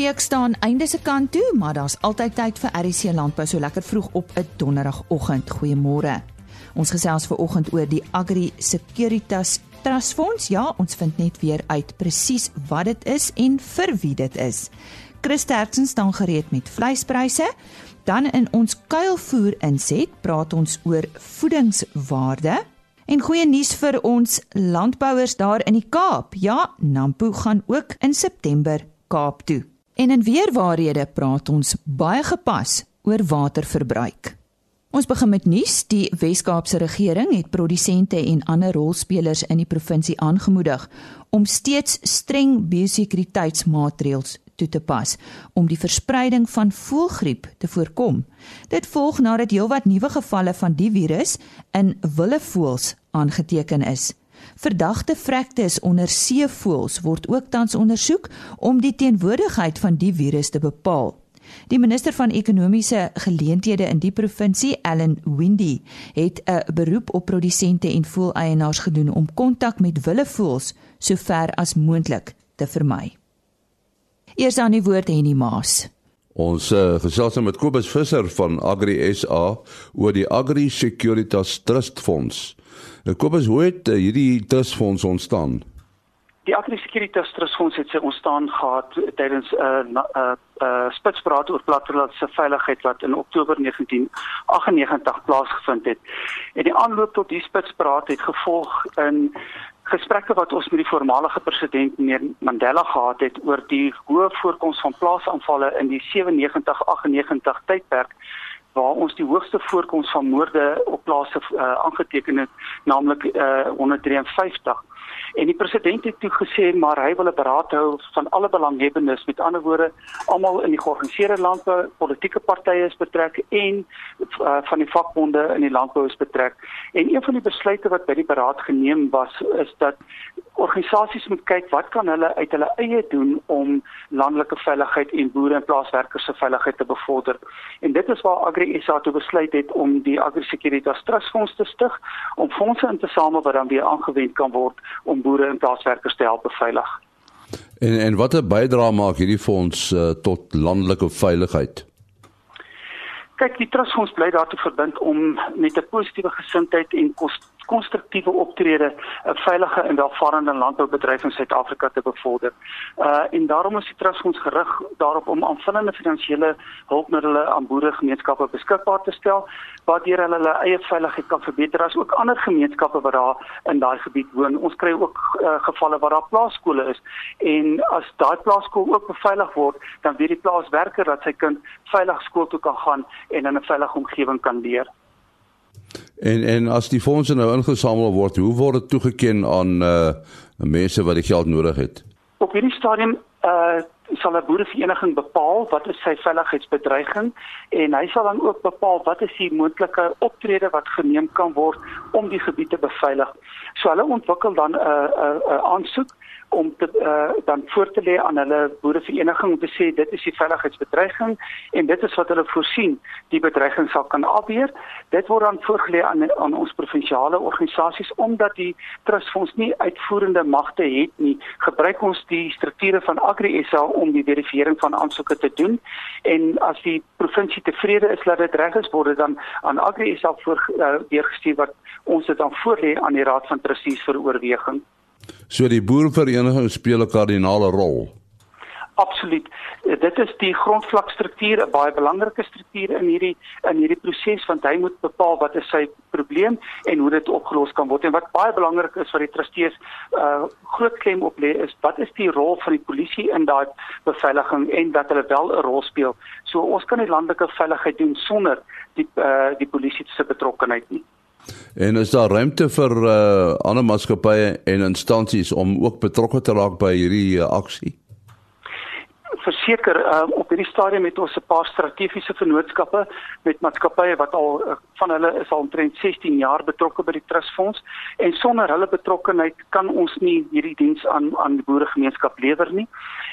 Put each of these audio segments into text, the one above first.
week staan einde se kant toe, maar daar's altyd tyd vir RC Landbou so lekker vroeg op 'n donderdagoggend. Goeiemôre. Ons gesels ver oggend oor die Agri Securitas Trust Fonds. Ja, ons vind net weer uit presies wat dit is en vir wie dit is. Chris Tertsen staan gereed met vleispryse. Dan in ons kuilvoer inset praat ons oor voedingswaarde. En goeie nuus vir ons landbouers daar in die Kaap. Ja, Nampo gaan ook in September Kaap toe. En in weerwaarhede praat ons baie gepas oor waterverbruik. Ons begin met nuus. Die Wes-Kaapse regering het produsente en ander rolspelers in die provinsie aangemoedig om steeds streng biosekuriteitsmaatreëls toe te pas om die verspreiding van voëlgriep te voorkom. Dit volg nadat heelwat nuwe gevalle van die virus in wilde voëls aangeteken is. Verdagte vrektes onder seevoëls word ook tans ondersoek om die teenwoordigheid van die virus te bepaal. Die minister van ekonomiese geleenthede in die provinsie, Allan Windy, het 'n beroep op produsente en voëleienaars gedoen om kontak met wilde voëls sover as moontlik te vermy. Eers aan die woord Henny Maas. Ons uh, gesels nou met Kobus Visser van Agri SA oor die Agri Securitas Trust Fonds. Nou Kobus, hoe het uh, hierdie trust fonds ontstaan? Die Agri Securitas Trust Fonds het sy ontstaan gehad tydens 'n uh, 'n uh, uh, spitspraat oor plattelandse veiligheid wat in Oktober 1998 plaasgevind het. En die aanloop tot die spitspraat het gevolg in gesprekke wat ons met die voormalige president meneer Mandela gehad het oor die hoë voorkoms van plaasaanvalle in die 97-98 tydperk waar ons die hoogste voorkoms van moorde op plase uh, aangeteken het naamlik uh, 153 en die president het toe gesê maar hy wil 'n beraad hou van alle belanghebbendes met ander woorde almal in die georganiseerde landbou politieke partye is betrek en uh, van die vakbonde in die landbou is betrek en een van die besluite wat by die beraad geneem was is dat organisasies moet kyk wat kan hulle uit hulle eie doen om landelike veiligheid en boere en plaaswerkers se veiligheid te bevorder. En dit is waar Agri SA toe besluit het om die Agri Securitas Trust Fonds te stig om fondse in te samel wat dan weer aangewend kan word om boere en plaaswerkers te help beveilig. En en watter bydrae maak hierdie fonds uh, tot landelike veiligheid? Kyk, die Trust Fonds bly daartoe verbind om met 'n positiewe gesindheid en konstruktiewe optrede 'n veilige en welvarende landboubedryf in Suid-Afrika te bevorder. Uh en daarom is die Trust Fonds gerig daarop om aanvullende finansiële hulpmiddels aan boeregemeenskappe beskikbaar te stel waardeur hulle hulle eie veiligheid kan verbeter as ook ander gemeenskappe wat daar in daai gebied woon. Ons kry ook uh, gevalle waar daar plaaskole is en as daai plaaskool ook beveilig word, dan weet die plaaswerker dat sy kind veilig skool toe kan gaan en in 'n veilige omgewing kan leer. En en as die fondse nou ingesamel word, hoe word dit toegeken aan uh mense wat die geld nodig het? Op hierdie stadium uh sal 'n boerevereniging bepaal wat is sy veiligheidsbedreiging en hy sal dan ook bepaal wat is die moontlike optrede wat geneem kan word om die gebied te beveilig. So hulle ontwikkel dan 'n uh, 'n uh, uh, aansoek om te uh, dan voor te lê aan hulle boerevereniging om te sê dit is die veiligheidsbedreiging en dit is wat hulle voorsien die bedreiging sal kan afweer. Dit word dan voorgelê aan aan ons provinsiale organisasies omdat die trustfonds nie uitvoerende magte het nie. Gebruik ons die strukture van Agri SA om die verifisering van aansoeke te doen en as die provinsie tevrede is dat dit reg is word dit dan aan Agri SA voor uh, deurgestuur wat ons dit dan voorlê aan die Raad van Trustees vir oorweging. So die boervereniging speel 'n kardinale rol. Absoluut. Dit is die grondvlakstruktuur, 'n baie belangrike struktuur in hierdie in hierdie proses want hy moet bepaal wat is sy probleem en hoe dit opgelos kan word. En wat baie belangrik is vir die trustees uh groot klem op lê is wat is die rol van die polisie in daai beveiliging en dat hulle wel 'n rol speel. So ons kan nie landelike veiligheid doen sonder die uh die polisie se betrokkeheid nie. En is daar ruimte vir uh, ander maatskappye en instansies om ook betrokke te raak by hierdie uh, aksie? Verseker, uh, op hierdie stadium het ons 'n paar strategiese vennootskappe met maatskappye wat al uh, van hulle is al omtrent 16 jaar betrokke by die trustfonds en sonder hulle betrokkenheid kan ons nie hierdie diens aan aan die boeregemeenskap lewer nie.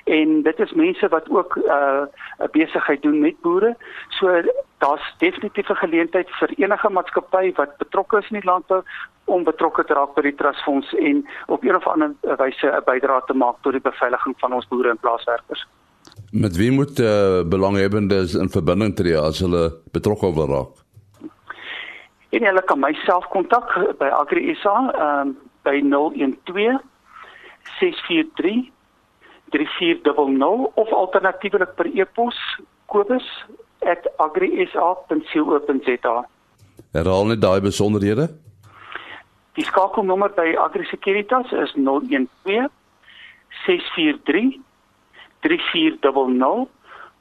En dit is mense wat ook 'n uh, besigheid doen met boere. So daar's definitief 'n geleentheid vir enige maatskappy wat betrokke is in die landbou om betrokke te raak by die trustfonds en op 'n of ander wyse 'n bydrae te maak tot die beveiliging van ons boere en plaaswerkers. Met wie moet uh, belanghebbendes in verbinding tree as hulle betrokke wil raak? En hulle kan myself kontak by Agri SA um, by 012 643 3400 of alternatiefelik per e-pos kobus@agrisa.co.za. Herhaal net daai besonderhede. Die skakelnommer by Agri Securitas is 012 643 3400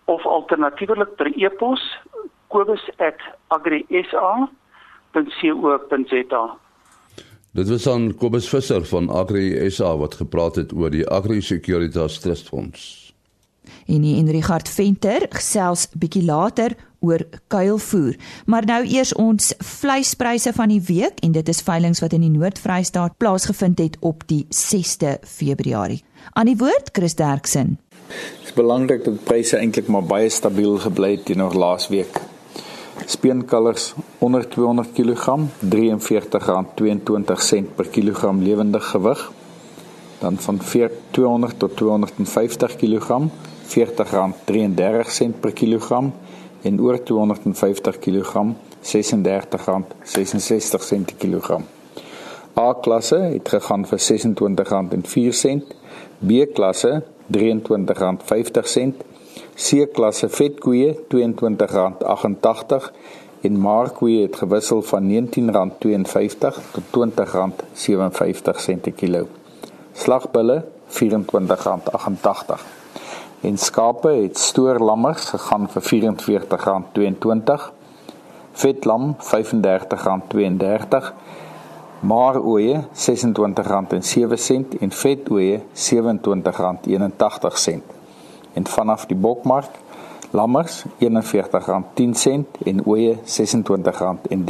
of alternatiefelik per e-pos kobus@agrisa.co.za. Dit was aan Kobus Visser van Agri SA wat gepraat het oor die Agri Securitas Trust Fonds. En die en Richard Venter gesels bietjie later oor kuilvoer. Maar nou eers ons vleispryse van die week en dit is veilinge wat in die Noord-Vrystaat plaasgevind het op die 6de Februarie. Aan die woord Chris Derksen. Dit is belangrik dat pryse eintlik maar baie stabiel gebly het teenoor laasweek. Speenkalvers onder 200 kg R43.22 per kilogram lewendig gewig. Dan van 200 tot 250 kg R40.33 per kilogram en oor 250 kg R36.66 per kilogram. A klasse het gegaan vir R26.04, B klasse R23.50, C klasse vetkoeie R22.88 en maarkoeie het gewissel van R19.52 tot R20.57 per kilo. Slagbulle R24.88 en skape het stoor lammers gegaan vir R44.22 vetlam R35.32 maar oeye R26.07 en vet oeye R27.81 en vanaf die bokmark lammers R41.10 en oeye R26.13 en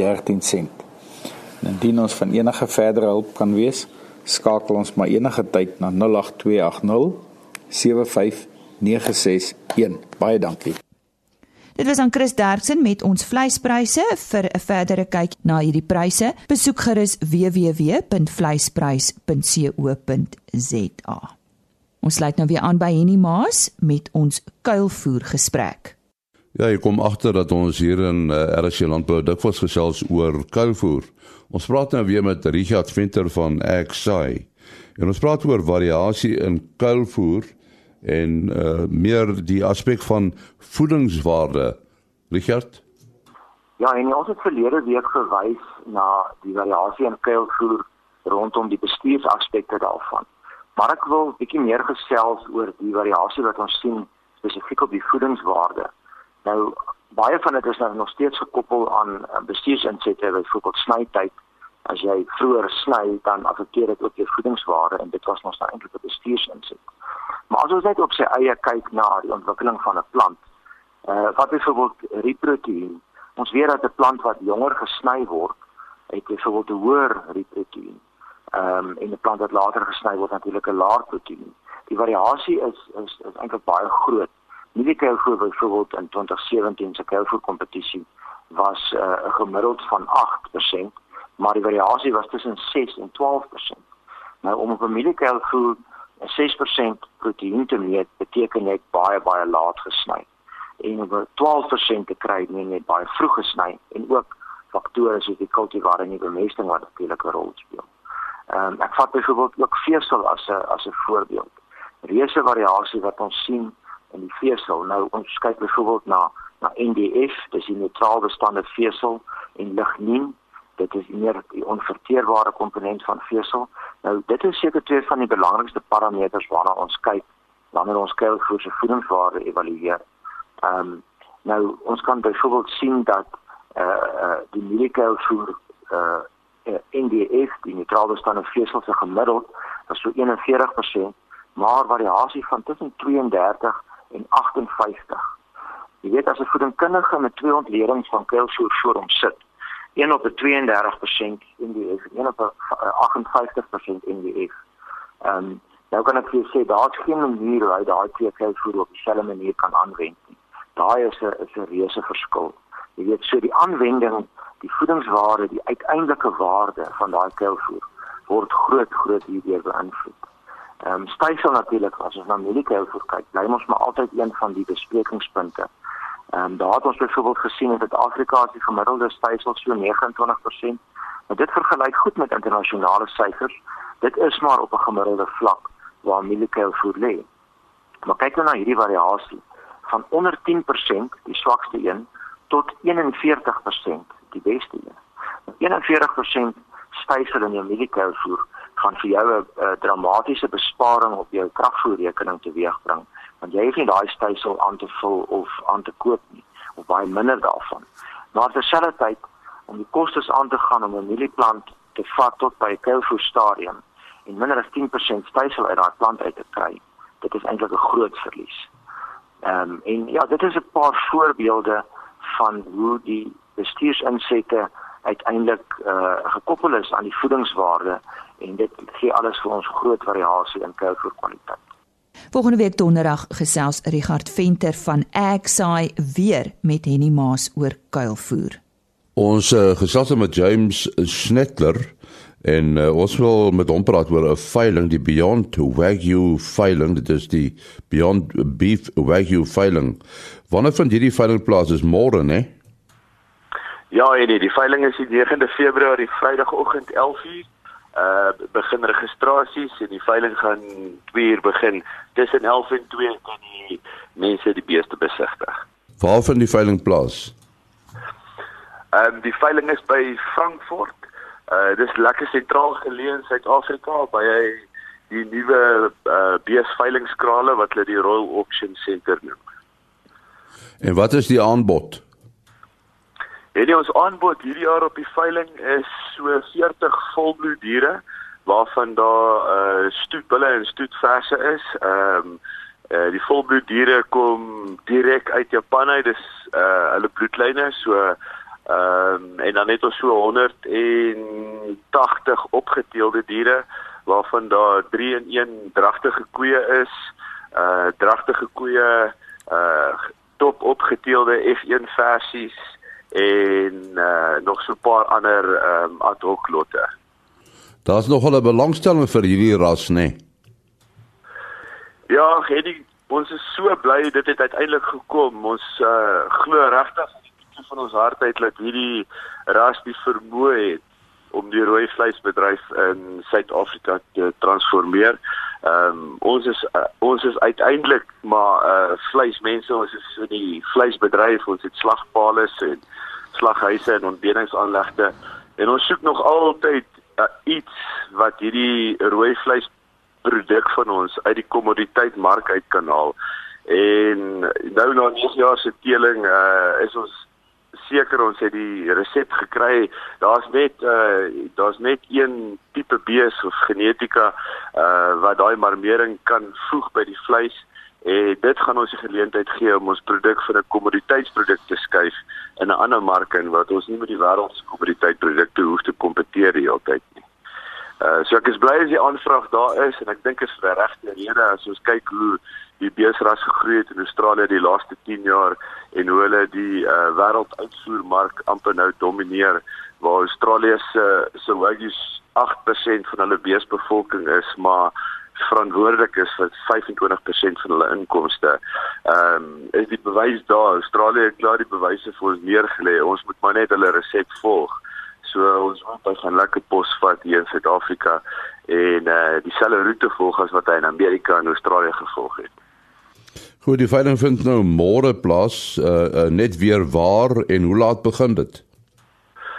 indien ons van enige verdere hulp kan wees skakel ons maar enige tyd na 08280 75 961. Baie dankie. Dit was aan Chris Derksen met ons vleispryse vir 'n verdere kyk na hierdie pryse. Besoek gerus www.vleisprys.co.za. Ons sluit nou weer aan by Henny Maas met ons kuilvoer gesprek. Ja, ek kom agter dat ons hier in uh, eh, RC Landbou dikwels gesels oor kuilvoer. Ons praat nou weer met Richard Venter van Xai. En ons praat oor variasie in kuilvoer en uh meer die aspek van voedingswaarde. Richard? Ja, en ons het verlede week verwys na die variasie in kuilvoer rondom die bestuursaspekte daarvan. Maar ek wil bietjie meer gesels oor die variasie wat ons sien spesifiek op die voedingswaarde. Nou baie van dit is nou nog steeds gekoppel aan bestuursinsette, byvoorbeeld snytyd. As jy vroeër sny, dan affekteer dit ook jou voedingswaarde en dit was nog nou eintlik 'n bestuursinset. Maar as ons net op sy eie kyk na die ontwikkeling van 'n plant, eh uh, wat byvoorbeeld reproteïen, ons weet dat 'n plant wat jonger gesny word, het byvoorbeeld 'n hoër reproteïen. Ehm um, en 'n plant wat later gesny word natuurlik 'n laer proteïen. Die variasie is is is eintlik baie groot. Medical voor byvoorbeeld in 2017 se Kelvoer kompetisie was eh, 'n uh, gemiddeld van 8%, maar die variasie was tussen 6 en 12%. Nou om op 'n medical voer 'n 6% proteïen te meet beteken net baie baie laat gesny. En 'n 12% te kry, moet net baie vroeg gesny en ook faktore soos die kultivar en die bemesting wat natuurlik 'n rol speel. Ehm um, ek vat byvoorbeeld ook vesel as 'n as 'n voorbeeld. Reuse variasie wat ons sien in die vesel. Nou ons kyk byvoorbeeld na na NDF, dis die neutraal bestaande vesel en lignien dit is meer die onverteerbare komponent van vesel. Nou dit is seker twee van die belangrikste parameters waarna ons kyk wanneer ons kuilvoer se voedingswaarde evalueer. Ehm um, nou ons kan byvoorbeeld sien dat eh uh, die mielkuilvoer eh uh, NDF die neutrale bestaande vesel se gemiddeld was so 41%, maar variasie van tussen 32 en 58. Jy weet as 'n voedingskundige met twee ontledings van kuilvoer voor hom sit, een op 'n 32% NDF en een op 'n 58% NDF. Ehm um, nou kan ek vir jou sê daar's geen manier hoe daai twee kuilvoer op dieselfde manier kan aanwend nie. Daai is 'n is 'n reuse verskil. Jy weet so die aanwending, die voedingswaarde, die uiteindelike waarde van daai kuilvoer word groot groot hierdeur beïnvloed. Ehm um, stysel natuurlik as ons na mieliekoue kyk, bly ons maar altyd een van die besprekingspunte. Ehm um, daar het ons byvoorbeeld gesien dat Afrika se gemiddelde stysel so 29%, maar dit vergelyk goed met internasionale syfers. Dit is maar op 'n gemiddelde vlak waar mieliekoue lê. Maar kyk nou na hierdie variasie van onder 10%, die swakste een, tot 41%, die beste een. 41% stysel in jou mieliekoue gaan vir jou 'n dramatiese besparing op jou kragvoerrekening teweegbring want jy het nie daai stysel aan te vul of aan te koop nie of baie minder daarvan. Maar terselfdertyd om die kostes aan te gaan om 'n mielieplant te vat tot by koolvoer stadium en minder as 10% stysel uit daai plant uit te kry, dit is eintlik 'n groot verlies. Ehm um, en ja, dit is 'n paar voorbeelde van hoe die bestuursinsette uiteindelik uh, gekoppel is aan die voedingswaarde en dit gee alles vir ons groot variasie in koolvoerkwaliteit. Volgende week donderdag gesels Richard Venter van Agsaai weer met Henny Maas oor kuilvoer. Ons uh, gesels met James Snetler en uh, ons wil met hom praat oor 'n veiling die Beyond Wagyu veiling dit is die Beyond Beef Wagyu veiling. Wanneer vind hierdie veiling plaas is môre hè? Ja, nee, die veiling is die 9de Februarie, Vrydagoggend 11:00 uh begin registrasies en die veiling gaan 2 uur begin. Tussen 11 en 2 kan die mense die beeste besigtig. Waar vind die veiling plaas? Ehm um, die veiling is by Frankfurt. Uh dis lekker sentraal geleë in Suid-Afrika by die nuwe uh beesveilingskrale wat hulle die Royal Auction Centre noem. En wat is die aanbod? Hierdie ons aanbod hierdie jaar op die veiling is so 40 volbloed diere waarvan daar uh stoetbulle en stoetverse is. Ehm um, uh die volbloed diere kom direk uit Japan uit. Dis uh hulle bloedlyne so ehm um, en dan het ons so 180 opgeteelde diere waarvan daar 3 in 1 dragtige koeie is. Uh dragtige koeie uh top opgeteelde F1 versies en uh, nog so 'n paar ander um, ad hoc lotte. Daar's nog 'n belangstelling vir hierdie ras, né? Nee? Ja, Geddy, ons is so bly dit het uiteindelik gekom. Ons uh, glo regtig van ons hart uit dat hierdie ras die vermoë het om die rooi vleisbedryf in Suid-Afrika te transformeer. Ehm um, ons is uh, ons is uiteindelik maar uh vleismense, ons is in die vleisbedryf, ons het slagpale en slaghuise en ontbedingsaanlegte en ons soek nog altyd uh, iets wat hierdie rooi vleis produk van ons uit die kommoditeitmark uit kan haal. En nou na 9 jaar se teeling uh, is ons seker ons het die resep gekry. Daar's net uh daar's net een tipe bees of genetika uh wat daai marmering kan voeg by die vleis en dit gaan ons die geleentheid gee om ons produk vir 'n kommoditeitsproduk te skuif in 'n ander mark en wat ons nie met die wêreld se kommoditeitprodukte hoef te kompeteer die hele tyd nie. Uh so ek is bly as die aanvraag daar is en ek dink is vir regte rede as ons kyk hoe die beesras gegroei het in Australië die laaste 10 jaar en hoe hulle die uh, wêrelduitvoermark amper nou domineer waar Australië se se wagies 8% van hulle beesbevolking is maar verantwoordelik is vir 25% van hulle inkomste. Ehm um, is die bewys daar Australië het klaar die bewyse vir ons neergelê. Ons moet maar net hulle resep volg. So ons moet gaan lekker pos vat hier in Suid-Afrika en eh uh, dieselfde roete volg as wat hy in Amerika en Australië gevolg het. Goed, die veiling vind nou môre plaas, uh, uh, net weer waar en hoe laat begin dit?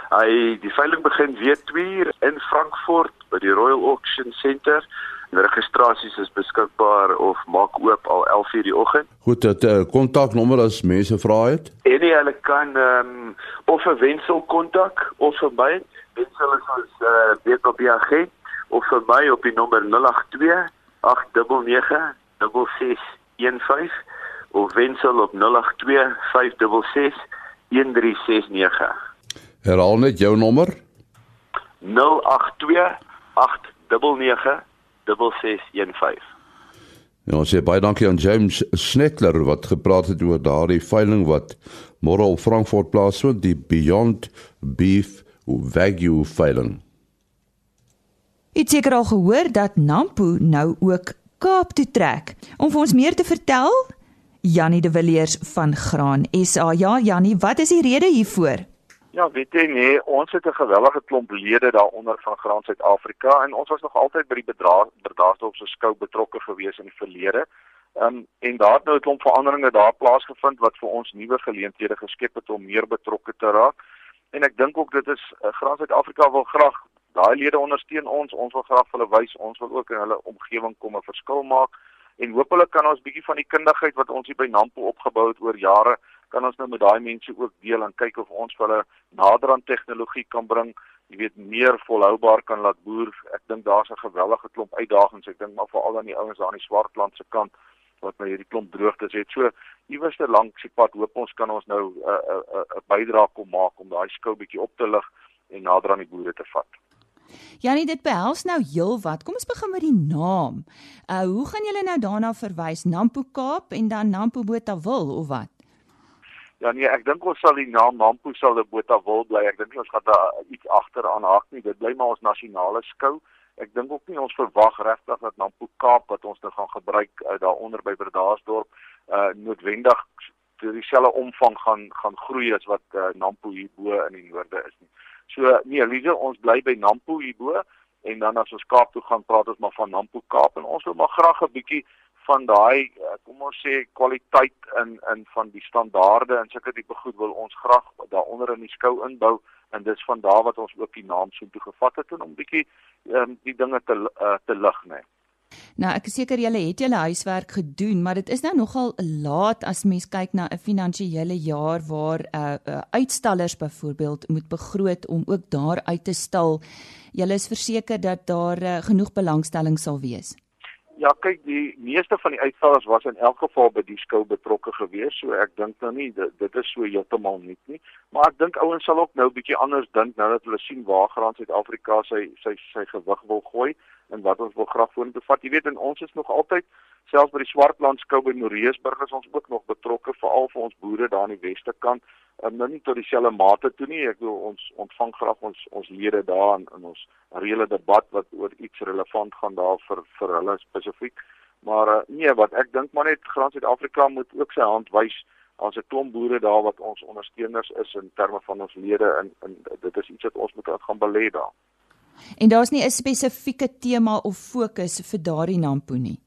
Hy die veiling begin weer 2 uur in Frankfurt by die Royal Auction Centre. Registrasies is beskikbaar of maak oop al 11:00 die oggend. Goed, dit uh, kontaknommer as mense vra het. En hulle kan ehm um, of 'n wensel kontak of vir my, wensel is ons eh uh, WPBG of vir my op die nommer 082 899 66 0815 of wensel op 082 566 1369. Herhaal net jou nommer. 082 899 6615. Ja, ons sê baie dankie aan James Snetler wat gepraat het oor daardie veiling wat môre op Frankfurt plaasvind, die Beyond Beef Wagyu veiling. Jy het seker al gehoor dat Nampo nou ook Kaap toe trek. Om vir ons meer te vertel, Jannie de Villiers van Graan SA. Ja, Jannie, wat is die rede hiervoor? Ja, weet jy nee, ons het 'n gewellige klomp lede daaronder van Graan Suid-Afrika en ons was nog altyd by die bedryfsdorp se skou betrokke gewees in die verlede. Ehm um, en daar het nou 'n klomp veranderinge daar plaasgevind wat vir ons nuwe geleenthede geskep het om meer betrokke te raak. En ek dink ook dit is uh, Graan Suid-Afrika wil graag daai lede ondersteun ons. Ons wil graag hulle wys ons wil ook in hulle omgewing kom 'n verskil maak en hoop hulle kan ons bietjie van die kundigheid wat ons hier by Nampo opgebou het oor jare kan ons nou met daai mense ook deel en kyk of ons hulle nader aan tegnologie kan bring jy weet meer volhoubaar kan laat boer ek dink daar's 'n gewellige klomp uitdagings ek dink maar veral aan die ouens daar aan die Swartland se kant wat nou hierdie klomp droogtes het. So iewers te lank se pad hoop ons kan ons nou 'n uh, 'n uh, 'n uh, bydrae kom maak om daai skou bietjie op te lig en nader aan die boere te vat. Janie, dit behels nou heelwat. Kom ons begin met die naam. Uh hoe gaan julle nou daarna verwys? Nampo Kaap en dan Nampo Botawil of wat? Ja nee, ek dink ons sal die naam Nampo sal die Botawil bly. Ek dink ons gaan daar iets agteraan haak nie. Dit bly maar ons nasionale skou ek dink ook nie ons verwag regtig dat Nampo Kaap wat ons nou gaan gebruik uh, daaronder by Bredasdorp uh noodwendig dieselfde omvang gaan gaan groei as wat uh, Nampo hierbo in die noorde is nie. So nee, Lize, ons bly by Nampo hierbo en dan as ons Kaap toe gaan praat ons maar van Nampo Kaap en ons wil maar graag 'n bietjie van daai kom ons sê kwaliteit in in van die standaarde en sulke tipe goed wil ons graag daaronder in die skou inbou en dis van daar wat ons ook die naam so toe gevat het en om bietjie um, die dinge te uh, te lig nê. Nou ek is seker julle het julle huiswerk gedoen, maar dit is nou nogal laat as mens kyk na 'n finansiële jaar waar uh, uh uitstallers byvoorbeeld moet begroot om ook daar uit te stal. Julle is verseker dat daar uh, genoeg belangstelling sal wees. Ja, kyk, die meeste van die uitstallers was in elk geval by die skou betrokke gewees, so ek dink nou nie dit, dit is so heeltemal nie nie, maar ek dink ouens sal ook nou bietjie anders dink nou dat hulle sien waar Graan Suid-Afrika sy sy sy gewig wil gooi en wat ons wil graag vorentoe vat. Jy weet, en ons is nog altyd selfs by die Swartland skou by Noreesburg is ons ook nog betrokke veral vir ons boere daar aan die weste kant um, nou nie tot dieselfde mate toe nie. Ek wil ons ontvang graag ons ons lede daar in, in ons reële debat wat oor iets relevant gaan daar vir vir hulle spesifiek. Maar uh, nee, wat ek dink maar net Graan Suid-Afrika moet ook sy hand wys as 'n klomp boere daar wat ons ondersteuners is in terme van ons lede en, en dit is iets wat ons moet gaan belê daar. En daar's nie 'n spesifieke tema of fokus vir daardie nampo nie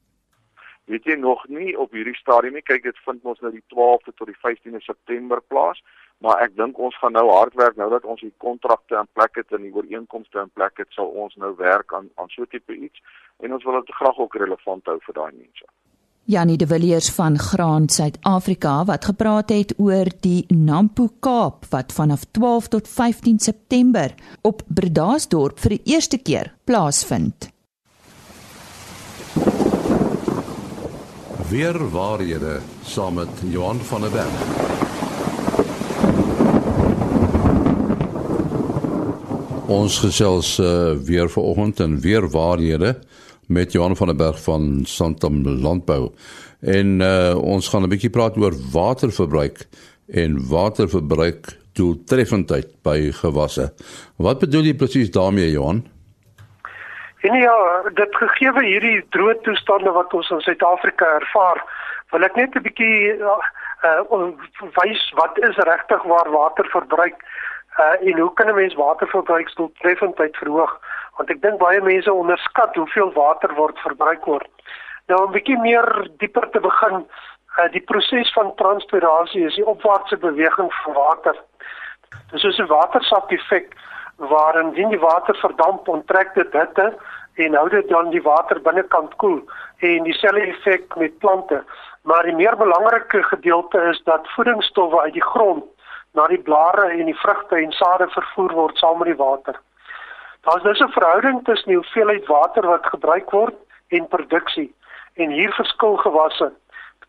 weet jy nog nie op hierdie stadium nie. Kyk, dit vind ons nou die 12de tot die 15de September plaas, maar ek dink ons gaan nou hard werk nou dat ons die kontrakte in plek het en die ooreenkomste in plek het, sal ons nou werk aan aan so 'n tipe iets en ons wil dit graag ook relevant hou vir daai mense. Janie de Villiers van Graan Suid-Afrika wat gepraat het oor die Nampo Kaap wat vanaf 12 tot 15 September op Bredasdorp vir die eerste keer plaasvind. Weer waarhede saam met Johan van der Berg. Ons gesels uh, weer vanoggend en weer waarhede met Johan van der Berg van Santam Landbou. En uh, ons gaan 'n bietjie praat oor waterverbruik en waterverbruik doeltreffendheid by gewasse. Wat bedoel jy presies daarmee Johan? En ja, dit gegee hierdie droë toestande wat ons in Suid-Afrika ervaar, wil ek net 'n bietjie uh, uh wys wat is regtig waar waterverbruik uh en hoe kan 'n mens waterverbruik doeltreffendheid verhoog? Want ek dink baie mense onderskat hoeveel water word verbruik word. Nou om 'n bietjie meer dieper te begin, uh die proses van transpirasie is die opwaartse beweging van water. Dis soos 'n watersap effek waarin die water verdamp onttrek dit hitte en hou dit dan die water binnekant koel en dieselfde effek met plante. Maar die meer belangrike gedeelte is dat voedingsstowwe uit die grond na die blare en die vrugte en sade vervoer word saam met die water. Daar's dus 'n verhouding tussen die hoeveelheid water wat gebruik word en produksie en hier verskil gewasse.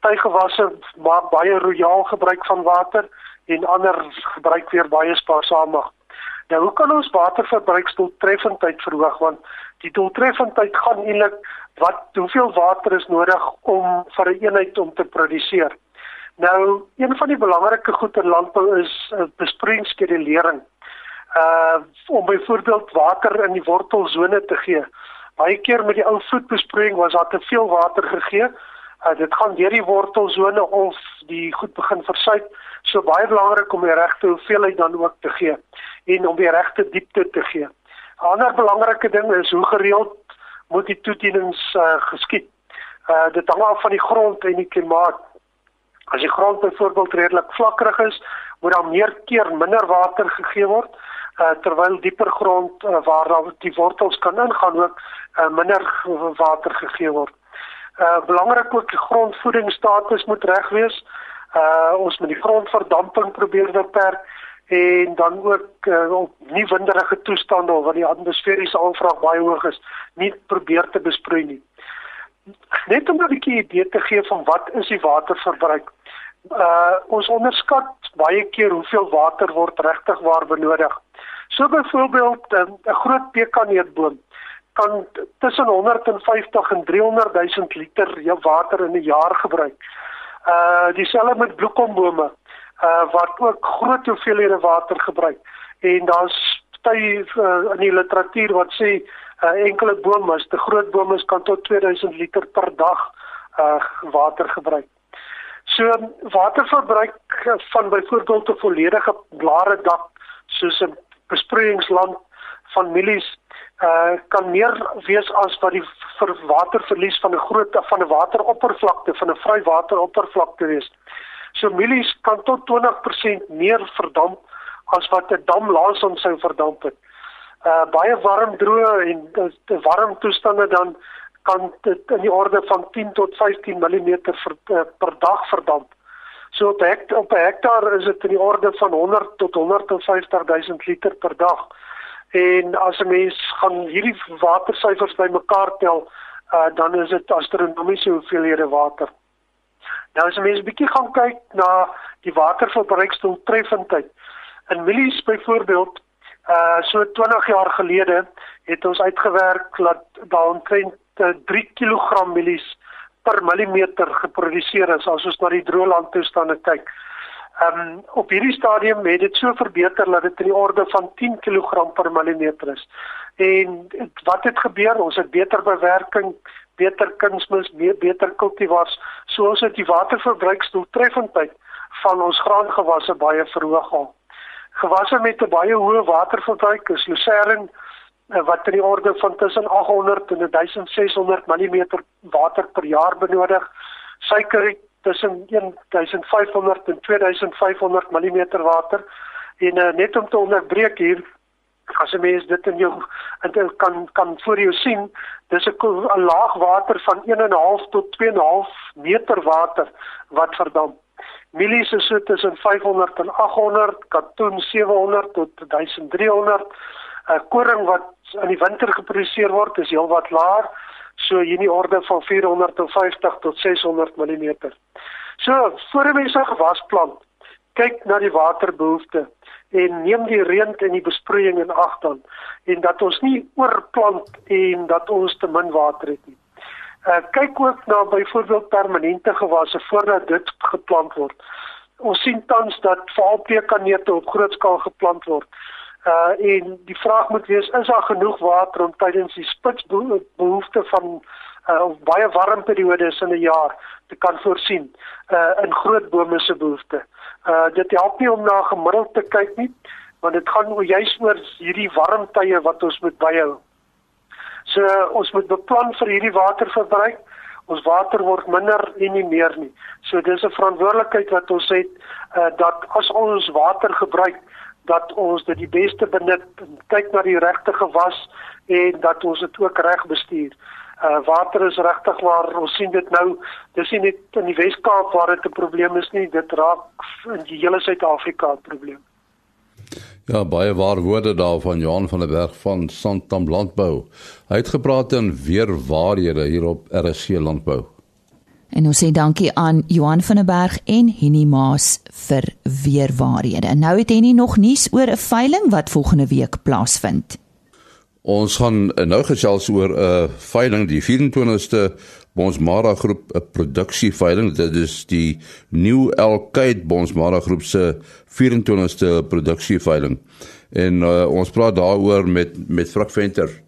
Party gewasse maak baie royaal gebruik van water en ander gebruik weer baie spaarsamig. Nou hoe kan ons waterverbruiksdoeltreffendheid verhoog want die doeltreffendheid gaan eintlik wat hoeveel water is nodig om vir 'n een eenheid om te produseer. Nou een van die belangrike goed in landbou is uh, besproeiingsskedulering. Uh om byvoorbeeld water in die wortelsone te gee Baie keer met die ou voetbesproeiing was daar te veel water gegee. Uh, dit gaan deur die wortelsone of die goed begin versuip. So baie belangrik om die regte hoeveelheid dan ook te gee en om die regte diepte te gee. 'n Ander belangrike ding is hoe gereeld moet die toedienings uh, geskied. Uh dit hang af van die grond en die klimaat. As die grond byvoorbeeld redelik vlakkerig is, moet daar meer keer minder water gegee word uh, terwyl dieper grond uh, waar daar die wortels kan ingaan ook uh, minder water gegee word. Uh belangrik ook die grondvoedingsstatus moet reg wees. Uh ons moet die grondverdamping probeer beperk en dan ook uh, op nie winderige toestande waar die atmosferiese aanvraag baie hoog is, nie probeer te besproei nie. Net om 'n bietjie idee te gee van wat is die waterverbruik. Uh ons onderskat baie keer hoeveel water word regtig waar benodig. So byvoorbeeld 'n um, groot pekaneetboom kan tussen 150 en 300 000 liter water in 'n jaar gebruik. Uh dieselfde met bloekombome uh wat ook groot hoeveelhede water gebruik. En daar's baie uh, in die literatuur wat sê uh, enkele as te groot bome kan tot 2000 liter per dag uh water gebruik. So waterverbruik van byvoorbeeld 'n volledige blare dak soos 'n besproeiingsland van mielies uh kan meer wees as wat die vir waterverlies van 'n groot van 'n wateroppervlakte van 'n vry wateroppervlakte wees. So mielies kan tot 20% meer verdamp as wat 'n dam laas ons sou verdamp het. Uh baie warm droë en te warm toestande dan kan dit in die orde van 10 tot 15 mm per, per dag verdamp. So op hekt, 'n hektaar is dit in die orde van 100 tot 150 000 liter per dag. En as 'n mens gaan hierdie watersyfers bymekaar tel, uh, dan is dit astronomiese hoeveelhede water. Nou as 'n mens 'n bietjie gaan kyk na die waterverbruiksdoeltreffendheid. In mielies byvoorbeeld, uh so 20 jaar gelede het ons uitgewerk dat daar omtrent 3 kg mielies per millimeter geproduseer is as ons na die droëland toestande kyk. Ehm um, op hierdie stadium het dit so verbeter dat dit in die orde van 10 kg per millimeter is. En wat het gebeur? Ons het beter bewerking, beter kunsmis, beter kultivars, soos dit die waterverbruiksdoeltreffendheid van ons graangewasse baie verhoog al. Gewasse met 'n baie hoë waterverbruik is lucerne wat in die orde van tussen 800 en 1600 mm water per jaar benodig. Suiker tussen 1500 en 2500 mm water. En uh, net om te onderbreek hier as 'n mens dit in jou in kan kan voor jou sien, dis 'n laag water van 1.5 tot 2.5 meter water wat verdamp. Mielies is so tussen 500 en 800, katoen 700 tot 1300 uh, koring wat in die winter geproduseer word is heelwat laer, so hier in die orde van 450 tot 600 mm. So, voor 'n mens 'n gewas plant, kyk na die waterbehoefte en neem die reën en die besproeiing in ag dan en dat ons nie oorplant en dat ons te min water het nie. Uh kyk ook na byvoorbeeld permanente gewasse voordat dit geplant word. Ons sien tans dat veral pekanneute op groot skaal geplant word. Uh en die vraag moet wees is daar genoeg water om tydens die spitsbehoefte van uh baie warm periodes in 'n jaar te kan voorsien uh in groot bome se behoefte. Uh dit help nie om na gemiddeld te kyk nie, want dit gaan juis oor hierdie warm tye wat ons moet byhou. So uh, ons moet beplan vir hierdie waterverbruik. Ons water word minder en nie meer nie. So dis 'n verantwoordelikheid wat ons het uh dat as ons water gebruik dat ons dit die beste benut, kyk na die regte gewas en dat ons dit ook reg bestuur. Uh water is regtig waar ons sien dit nou, dis nie net in die Wes-Kaap waar dit 'n probleem is nie, dit raak in die hele Suid-Afrika 'n probleem. Ja, baie waar woorde daar van Johan van der Berg van Santam Landbou. Hy het gepraat in weer waarhede hier op RC Landbou. En ons sê dankie aan Johan van der Berg en Henny Maas vir weer waarhede. Nou het Henny nog nuus oor 'n veiling wat volgende week plaasvind. Ons gaan nou gesels oor 'n veiling die 24ste Bonsmara groep 'n produksieveiling. Dit is die New Elkite Bonsmara groep se 24ste produksieveiling. En uh, ons praat daaroor met met Frak Venter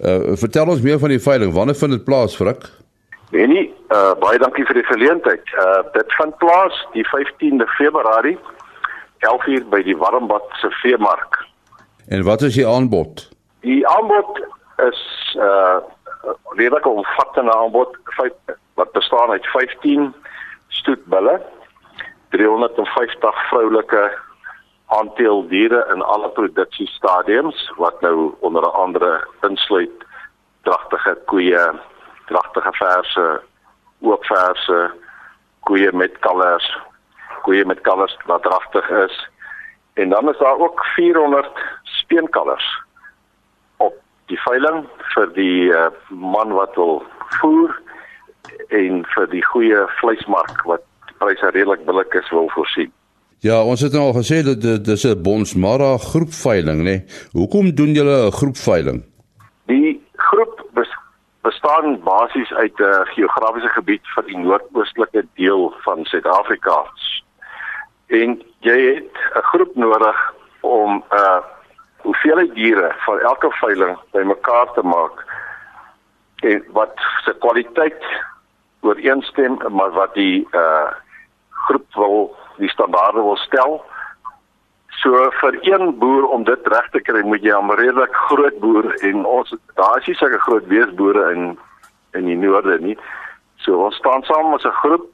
Uh vertel ons meer van die veiling. Wanneer vind dit plaas, Frik? Benny, uh baie dankie vir die geleentheid. Uh dit vind plaas die 15de Februarie 11:00 by die Warmbad se veemark. En wat is die aanbod? Die aanbod is uh redelik omvattende aanbod wat bestaan uit 15 stoetbulle, 350 vroulike aanteeldiere in alle produksiestadiums wat nou onder andere insluit dragtige koeie, dragtige verse, oop verse, koeie met kalvers, koeie met kalvers wat dragtig is. En dan is daar ook 400 speenkalvers op die veiling vir die uh, man wat wil voer en vir die goeie vleismark wat pryse redelik billik is wil voorsien. Ja, ons het nou al gesê dat dit dis 'n Bonsmara groepveiling, né? Nee. Hoekom doen julle 'n groepveiling? Die bestaan basies uit 'n uh, geografiese gebied van die noordoostelike deel van Suid-Afrika. En jy het 'n groep nodig om 'n uh, hoeveelheid diere van elke veiling bymekaar te maak en wat se kwaliteit ooreenstem maar wat die uh groep wil die standaarde wil stel. So vir een boer om dit reg te kry, moet jy 'n redelik groot boer en ons daar is nie sulke groot weesboere in in die noorde nie. So ons staan saam as 'n groep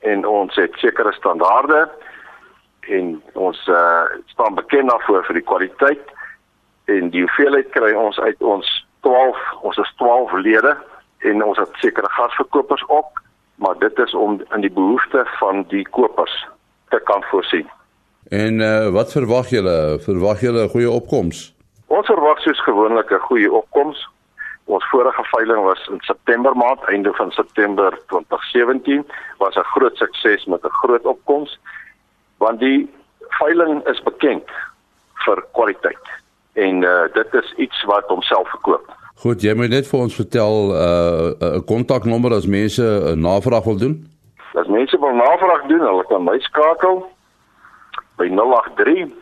en ons het sekere standaarde en ons uh, staan bekend daarvoor vir die kwaliteit en die hoeveelheid kry ons uit ons 12 ons is 12 lede en ons het sekere gasverkopers ook maar dit is om in die behoeftes van die kopers te kan voorsien. En uh, wat verwag julle? Verwag julle 'n goeie opkoms? Ons verwag soos gewoonlik 'n goeie opkoms. Ons vorige veiling was in September maand, einde van September 2017, was 'n groot sukses met 'n groot opkoms want die veiling is bekend vir kwaliteit en uh, dit is iets wat homself verkoop. Goed, jy moet net vir ons vertel 'n uh, kontaknommer as mense 'n navraag wil doen. As mense wil navraag doen, hulle kan my skakel by 083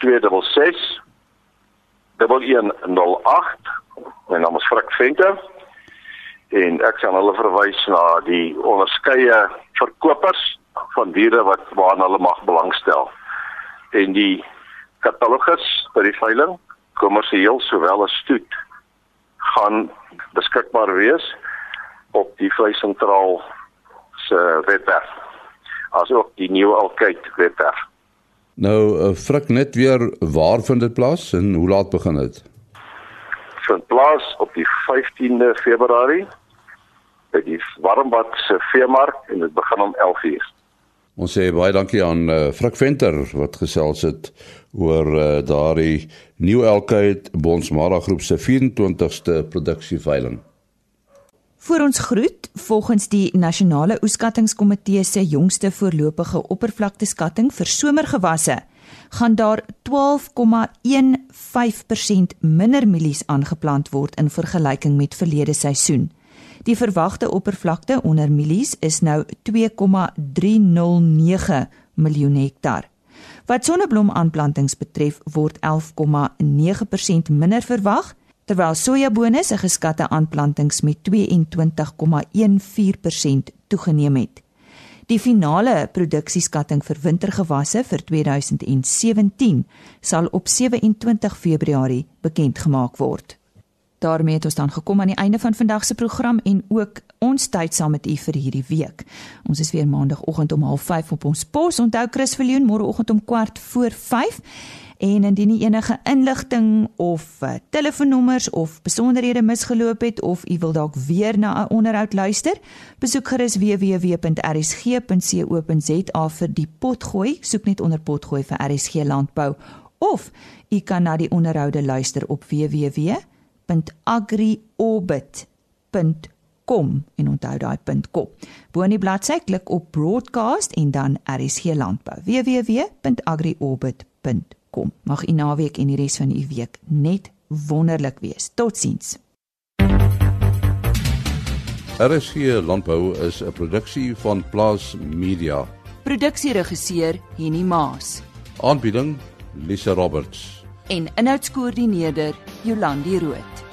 266 1108. My naam is Frik Venter en ek sal hulle verwys na die onderskeie verkopers van diere wat waarna hulle mag belangstel. En die katalogus vir die veiling, kommersieel sowel as stoet, gaan beskikbaar wees op die vleisentraal se webwerf asook die nuwe Alkyt webwerf. Nou uh, frik net weer waar vind dit plaas en hoe laat begin dit? Vind plaas op die 15de Februarie by die Warmbad se veemark en dit begin om 11:00. Ons sê baie dankie aan uh, Frik Venter wat gesels het oor uh, daardie nuwe Alkyt Bonsmara groep se 24ste produksieveiling. Voor ons groet, volgens die Nasionale Oeskattingskomitee se jongste voorlopige oppervlakteskatting vir somergewasse, gaan daar 12,15% minder mielies aangeplant word in vergelyking met verlede seisoen. Die verwagte oppervlakte onder mielies is nou 2,309 miljoen hektaar. Wat sonneblomaanplantings betref, word 11,9% minder verwag terwyl sojabone se geskatte aanplantings met 22,14% toegeneem het. Die finale produksieskatting vir wintergewasse vir 2017 sal op 27 Februarie bekend gemaak word. daarmee het ons dan gekom aan die einde van vandag se program en ook ons tyd saam met u vir hierdie week. Ons is weer maandagooggend om 05:30 op ons pos. Onthou Chris Viljoen môreoggend om kwart voor 5 en indien u enige inligting of uh, telefoonnommers of besonderhede misgeloop het of u wil dalk weer na 'n onderhoud luister, besoek gerus www.rsg.co.za vir die potgooi. Soek net onder potgooi vir RSG landbou of u kan na die onderhoude luister op www www.agriorbit.com en onthou daai .com. Bo in die bladsy klik op broadcast en dan RSG landbou. www.agriorbit.com. Mag u naweek en die res van u week net wonderlik wees. Totsiens. RSG landbou is 'n produksie van Plaas Media. Produksieregisseur Henny Maas Aanbieding Lisa Roberts en inhoudskoördineerder Jolandi Root.